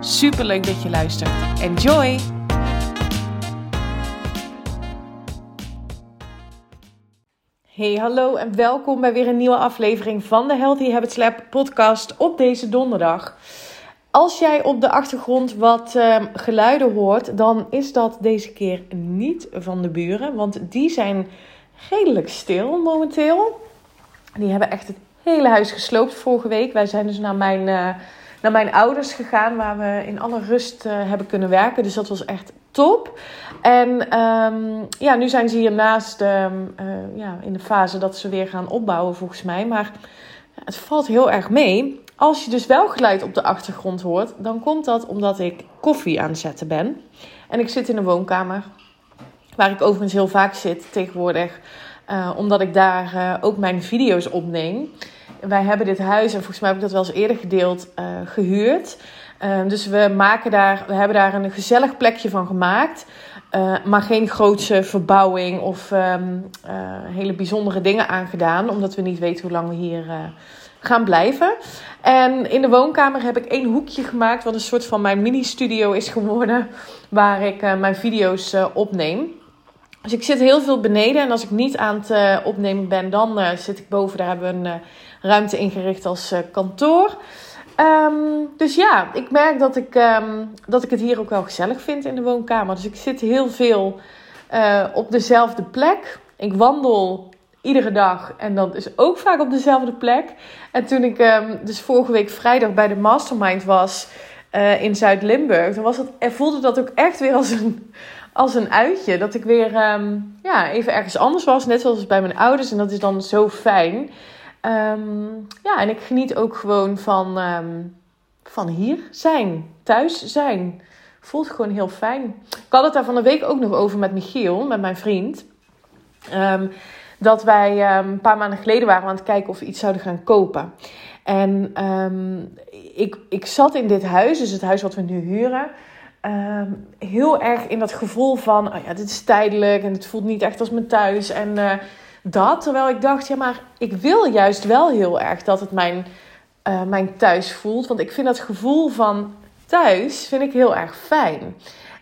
Super leuk dat je luistert. Enjoy! Hey, hallo en welkom bij weer een nieuwe aflevering van de Healthy Habits Lab podcast op deze donderdag. Als jij op de achtergrond wat uh, geluiden hoort, dan is dat deze keer niet van de buren, want die zijn redelijk stil momenteel. Die hebben echt het hele huis gesloopt vorige week. Wij zijn dus naar mijn, uh, naar mijn ouders gegaan, waar we in alle rust uh, hebben kunnen werken. Dus dat was echt top. En um, ja, nu zijn ze hiernaast um, uh, ja, in de fase dat ze weer gaan opbouwen, volgens mij. Maar het valt heel erg mee. Als je dus wel geluid op de achtergrond hoort, dan komt dat omdat ik koffie aan het zetten ben. En ik zit in de woonkamer, waar ik overigens heel vaak zit tegenwoordig, uh, omdat ik daar ook mijn video's opneem. Wij hebben dit huis, en volgens mij heb ik dat wel eens eerder gedeeld, uh, gehuurd. dus we, maken daar, we hebben daar een gezellig plekje van gemaakt. maar geen grootse verbouwing of um, hele bijzondere dingen aangedaan. Omdat we niet weten hoe lang we hier gaan blijven. En in de woonkamer heb ik één hoekje gemaakt, wat een soort van mijn mini-studio is geworden, waar ik mijn video's opneem. Dus ik zit heel veel beneden en als ik niet aan het uh, opnemen ben, dan zit ik boven. Daar hebben we een ruimte ingericht als kantoor. Um, dus ja, ik merk dat ik, um, dat ik het hier ook wel gezellig vind in de woonkamer. Dus ik zit heel veel op dezelfde plek. Ik wandel iedere dag. En dat is ook vaak op dezelfde plek. En toen ik um, dus vorige week vrijdag bij de Mastermind was in Zuid-Limburg, dan was het, voelde dat ook echt weer als een, als een uitje. Dat ik weer um, ja, even ergens anders was, net zoals bij mijn ouders. En dat is dan zo fijn. Um, ja, en ik geniet ook gewoon van, van hier zijn, thuis zijn. Voelt gewoon heel fijn. Ik had het daar van de week ook nog over met Michiel, met mijn vriend. Dat wij een paar maanden geleden waren aan het kijken of we iets zouden gaan kopen. En ik, ik zat in dit huis, dus het huis wat we nu huren, um, heel erg in dat gevoel van, oh ja, dit is tijdelijk en het voelt niet echt als mijn thuis. En uh, dat, terwijl ik dacht, ja, maar ik wil juist wel heel erg dat het mijn, uh, mijn thuis voelt. Want ik vind dat gevoel van thuis, vind ik heel erg fijn.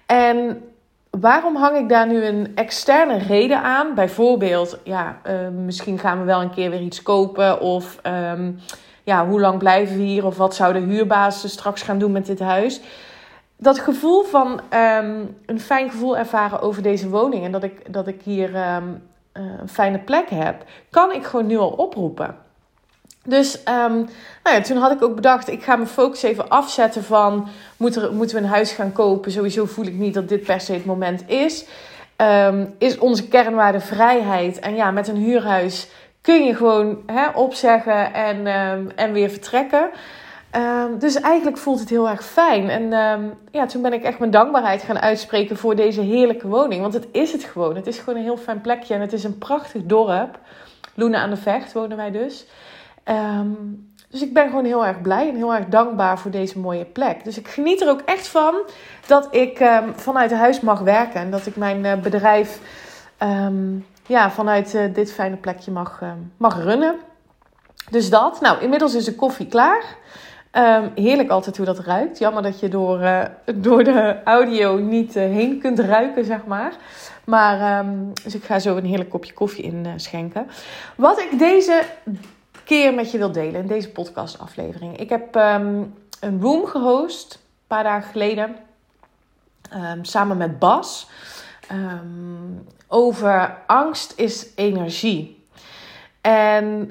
En waarom hang ik daar nu een externe reden aan? Bijvoorbeeld, ja, uh, misschien gaan we wel een keer weer iets kopen. Of um, ja, hoe lang blijven we hier? Of wat zou de huurbaas straks gaan doen met dit huis? Dat gevoel van um, een fijn gevoel ervaren over deze woning. En dat ik, dat ik hier um, uh, een fijne plek heb. Kan ik gewoon nu al oproepen. Dus um, nou ja, toen had ik ook bedacht, ik ga mijn focus even afzetten van... Moet moeten we een huis gaan kopen? Sowieso voel ik niet dat dit per se het moment is. Is onze kernwaarde vrijheid. En ja, met een huurhuis kun je gewoon hè, opzeggen en, en weer vertrekken. Um, dus eigenlijk voelt het heel erg fijn. En um, ja, toen ben ik echt mijn dankbaarheid gaan uitspreken voor deze heerlijke woning. Want het is het gewoon. Het is gewoon een heel fijn plekje en het is een prachtig dorp. Loenen aan de Vecht wonen wij dus. Um, dus ik ben gewoon heel erg blij en heel erg dankbaar voor deze mooie plek. Dus ik geniet er ook echt van dat ik vanuit huis mag werken. En dat ik mijn uh, bedrijf ja, vanuit uh, dit fijne plekje mag, mag runnen. Dus dat. Nou, inmiddels is de koffie klaar. Um, heerlijk altijd hoe dat ruikt. Jammer dat je door, uh, door de audio niet uh, heen kunt ruiken, zeg maar. Maar, um, dus ik ga zo een heerlijk kopje koffie in uh, schenken. Wat ik deze keer met je wil delen in deze podcastaflevering. Ik heb um, een room gehost, een paar dagen geleden, samen met Bas, over angst is energie. En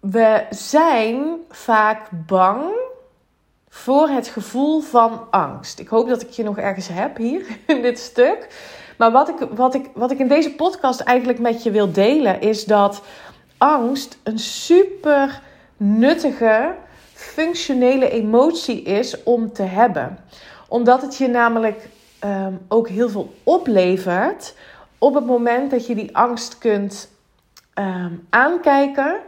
we zijn vaak bang voor het gevoel van angst. Ik hoop dat ik je nog ergens heb hier in dit stuk. Maar wat ik, wat ik, wat ik in deze podcast eigenlijk met je wil delen is dat angst een super nuttige, functionele emotie is om te hebben. Omdat het je namelijk ehm, ook heel veel oplevert op het moment dat je die angst kunt ehm, aankijken,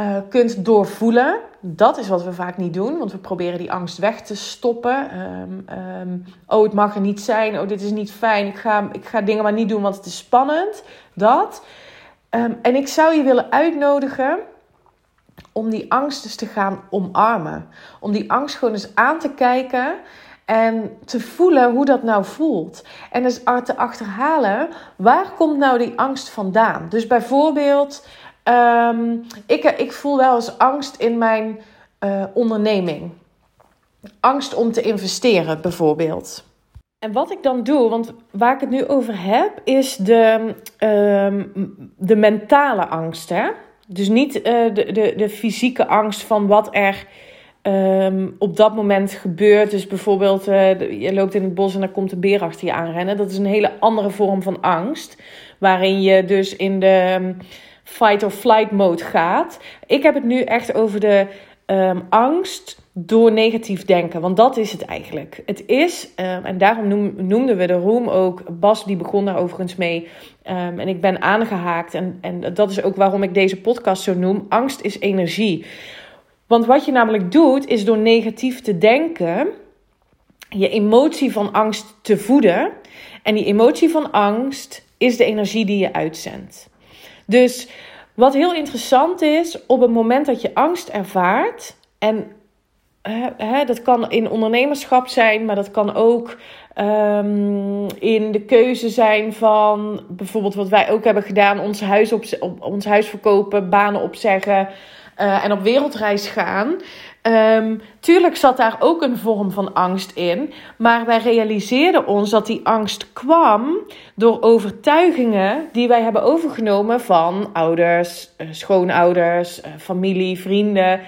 uh, kunt doorvoelen. Dat is wat we vaak niet doen, want we proberen die angst weg te stoppen. Ehm, oh, het mag er niet zijn. Oh, dit is niet fijn. Ik ga, ik ga dingen maar niet doen, want het is spannend. Dat. en ik zou je willen uitnodigen om die angst dus te gaan omarmen. Om die angst gewoon eens aan te kijken en te voelen hoe dat nou voelt. En dus te achterhalen, waar komt nou die angst vandaan? Dus bijvoorbeeld, ehm, ik, ik voel wel eens angst in mijn uh, onderneming. Angst om te investeren, bijvoorbeeld. En wat ik dan doe, want waar ik het nu over heb, is de, um, de mentale angst. Hè? Dus niet uh, de, de, de fysieke angst van wat er um, op dat moment gebeurt. Dus bijvoorbeeld, je loopt in het bos en er komt een beer achter je aanrennen. Dat is een hele andere vorm van angst. Waarin je dus in de fight or flight mode gaat. Ik heb het nu echt over de um, angst door negatief denken. Want dat is het eigenlijk. Het is, um, en daarom noem, noemden we de room ook. Bas die begon daar overigens mee. Um, en ik ben aangehaakt. En, en dat is ook waarom ik deze podcast zo noem. Angst is energie. Want wat je namelijk doet, is door negatief te denken, je emotie van angst te voeden. En die emotie van angst is de energie die je uitzendt. Dus wat heel interessant is, op het moment dat je angst ervaart, en hè, dat kan in ondernemerschap zijn, maar dat kan ook um, in de keuze zijn van bijvoorbeeld wat wij ook hebben gedaan: ons huis, op, ons huis verkopen, banen opzeggen. Uh, en op wereldreis gaan. Um, tuurlijk zat daar ook een vorm van angst in. Maar wij realiseerden ons dat die angst kwam door overtuigingen die wij hebben overgenomen van ouders, uh, schoonouders, uh, familie, vrienden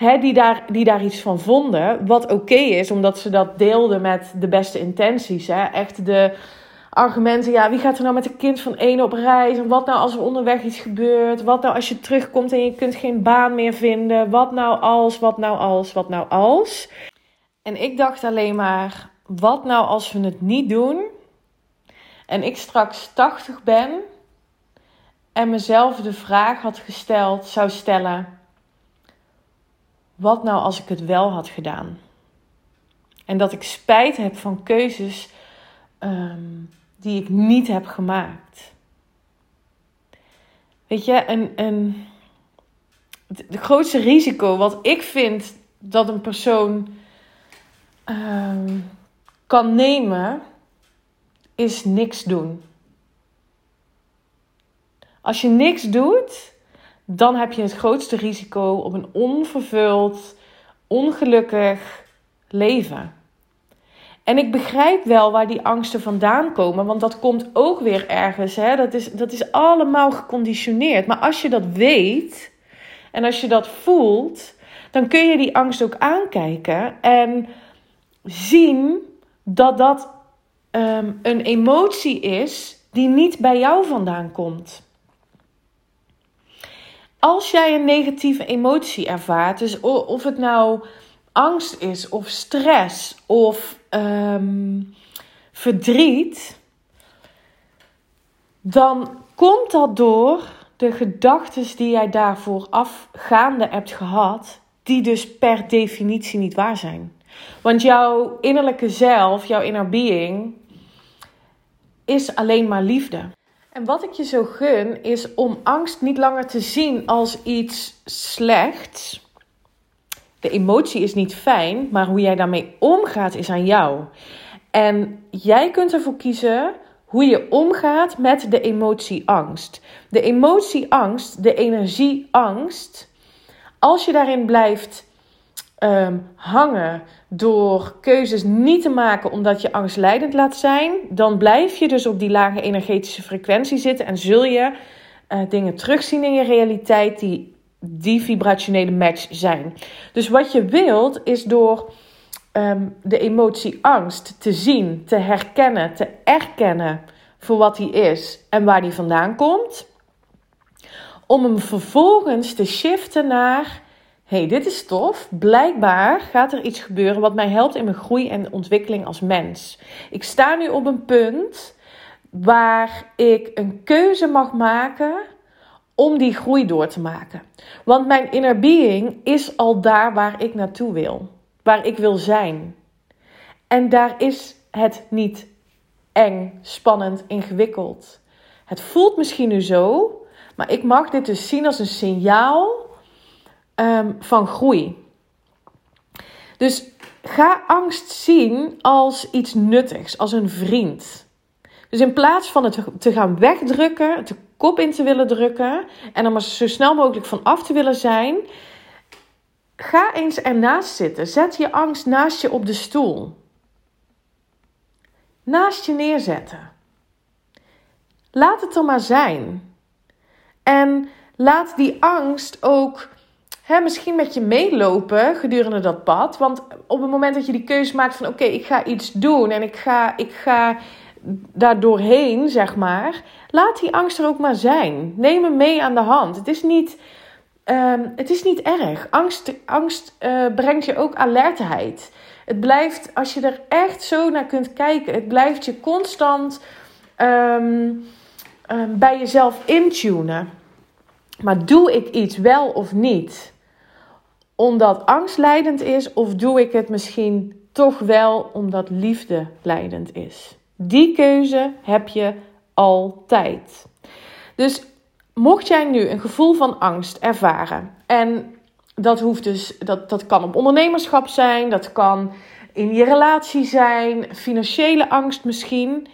hè, die, daar, die daar iets van vonden. Wat oké is, omdat ze dat deelden met de beste intenties. Hè. Echt de argumenten, ja, wie gaat er nou met een kind van één op reis? En wat nou als er onderweg iets gebeurt? Wat nou als je terugkomt en je kunt geen baan meer vinden? Wat nou als, wat nou als, wat nou als? En ik dacht alleen maar, wat nou als we het niet doen? En ik straks 80 ben en mezelf de vraag had gesteld, zou stellen wat nou als ik het wel had gedaan? En dat ik spijt heb van keuzes um, die ik niet heb gemaakt. Weet je, een, een, het grootste risico wat ik vind dat een persoon um, kan nemen, is niks doen. Als je niks doet, dan heb je het grootste risico op een onvervuld, ongelukkig leven. En ik begrijp wel waar die angsten vandaan komen, want dat komt ook weer ergens. Hè? Dat, is, dat is allemaal geconditioneerd. Maar als je dat weet en als je dat voelt, dan kun je die angst ook aankijken en zien dat dat um, een emotie is die niet bij jou vandaan komt als jij een negatieve emotie ervaart, dus of het nou angst is, of stress, of um, verdriet, dan komt dat door de gedachten die jij daarvoor afgaande hebt gehad, die dus per definitie niet waar zijn. Want jouw innerlijke zelf, jouw inner being, is alleen maar liefde. En wat ik je zo gun is om angst niet langer te zien als iets slechts. De emotie is niet fijn, maar hoe jij daarmee omgaat is aan jou. En jij kunt ervoor kiezen hoe je omgaat met de emotie angst. De emotie angst, de energie angst. Als je daarin blijft um, hangen door keuzes niet te maken omdat je angstleidend laat zijn, dan blijf je dus op die lage energetische frequentie zitten en zul je uh, dingen terugzien in je realiteit die die vibrationele match zijn. Dus wat je wilt is door um, de emotie angst te zien, te herkennen, te erkennen voor wat die is en waar die vandaan komt, om hem vervolgens te shiften naar hey, dit is tof. Blijkbaar gaat er iets gebeuren wat mij helpt in mijn groei en ontwikkeling als mens. Ik sta nu op een punt waar ik een keuze mag maken om die groei door te maken. Want mijn inner being is al daar waar ik naartoe wil, waar ik wil zijn. En daar is het niet eng, spannend, ingewikkeld. Het voelt misschien nu zo, maar ik mag dit dus zien als een signaal um, van groei. Dus ga angst zien als iets nuttigs, als een vriend. Dus in plaats van het te gaan wegdrukken, de kop in te willen drukken en er maar zo snel mogelijk van af te willen zijn, ga eens ernaast zitten. Zet je angst naast je op de stoel. Naast je neerzetten. Laat het er maar zijn. En laat die angst ook hè, misschien met je meelopen gedurende dat pad. Want op het moment dat je die keuze maakt van oké, ik ga iets doen en ik ga, ik ga daar doorheen, zeg maar. Laat die angst er ook maar zijn. Neem hem mee aan de hand. Het is niet, um, het is niet erg. Angst, angst uh, brengt je ook alertheid. Het blijft, als je er echt zo naar kunt kijken, het blijft je constant um, um, bij jezelf intunen. Maar doe ik iets wel of niet? Omdat angst leidend is, of doe ik het misschien toch wel omdat liefde leidend is? Die keuze heb je altijd. Dus mocht jij nu een gevoel van angst ervaren en dat hoeft dus, dat, dat kan op ondernemerschap zijn, dat kan in je relatie zijn, financiële angst misschien.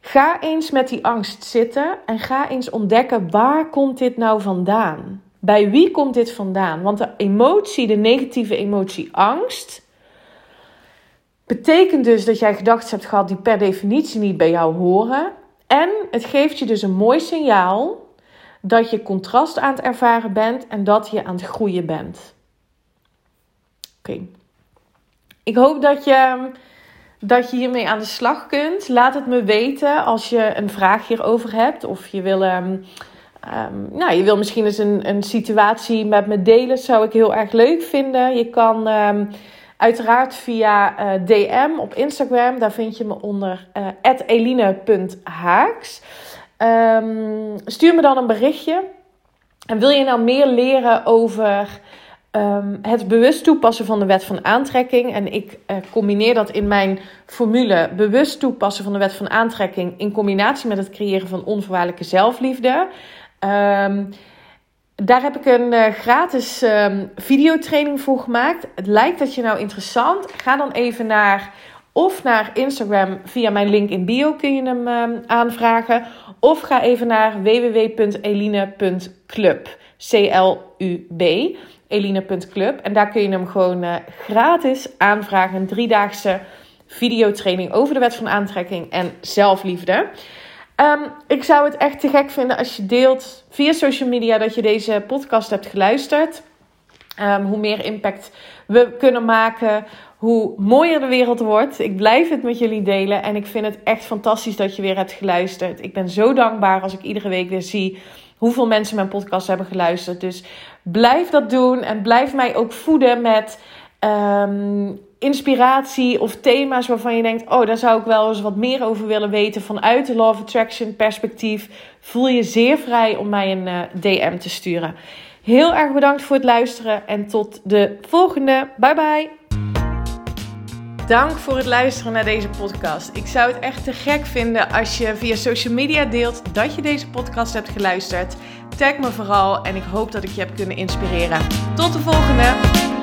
Ga eens met die angst zitten en ga eens ontdekken waar komt dit nou vandaan? Bij wie komt dit vandaan? Want de emotie, de negatieve emotie angst, betekent dus dat jij gedachten hebt gehad die per definitie niet bij jou horen. En het geeft je dus een mooi signaal dat je contrast aan het ervaren bent en dat je aan het groeien bent. Oké. Ik hoop dat je, dat je hiermee aan de slag kunt. Laat het me weten als je een vraag hierover hebt. Of je wil, um, um, nou, je wil misschien eens een, een situatie met me delen. Zou ik heel erg leuk vinden. Je kan um, uiteraard via eh, DM op Instagram. Daar vind je me onder uh, eline.haaks. stuur me dan een berichtje. En wil je nou meer leren over Um, het bewust toepassen van de wet van aantrekking. En ik uh, combineer dat in mijn formule bewust toepassen van de wet van aantrekking in combinatie met het creëren van onvoorwaardelijke zelfliefde. Um, daar heb ik een uh, gratis um, videotraining voor gemaakt. Het lijkt dat je nou interessant. Ga dan even naar of naar Instagram via mijn link in bio kun je hem aanvragen. Of ga even naar www.eline.club. C-L-U-B eline.club. En daar kun je hem gewoon uh, gratis aanvragen. Een driedaagse videotraining over de wet van aantrekking en zelfliefde. Um, ik zou het echt te gek vinden als je deelt via social media dat je deze podcast hebt geluisterd. Um, hoe meer impact we kunnen maken, hoe mooier de wereld wordt. Ik blijf het met jullie delen en ik vind het echt fantastisch dat je weer hebt geluisterd. Ik ben zo dankbaar als ik iedere week weer zie hoeveel mensen mijn podcast hebben geluisterd. Dus blijf dat doen en blijf mij ook voeden met um, inspiratie of thema's waarvan je denkt: oh, daar zou ik wel eens wat meer over willen weten vanuit de Law of Attraction perspectief. Voel je zeer vrij om mij een eh, DM te sturen. Heel erg bedankt voor het luisteren en tot de volgende. Bye bye. Dank voor het luisteren naar deze podcast. Ik zou het echt te gek vinden als je via social media deelt dat je deze podcast hebt geluisterd. Tag me vooral en ik hoop dat ik je heb kunnen inspireren. Tot de volgende!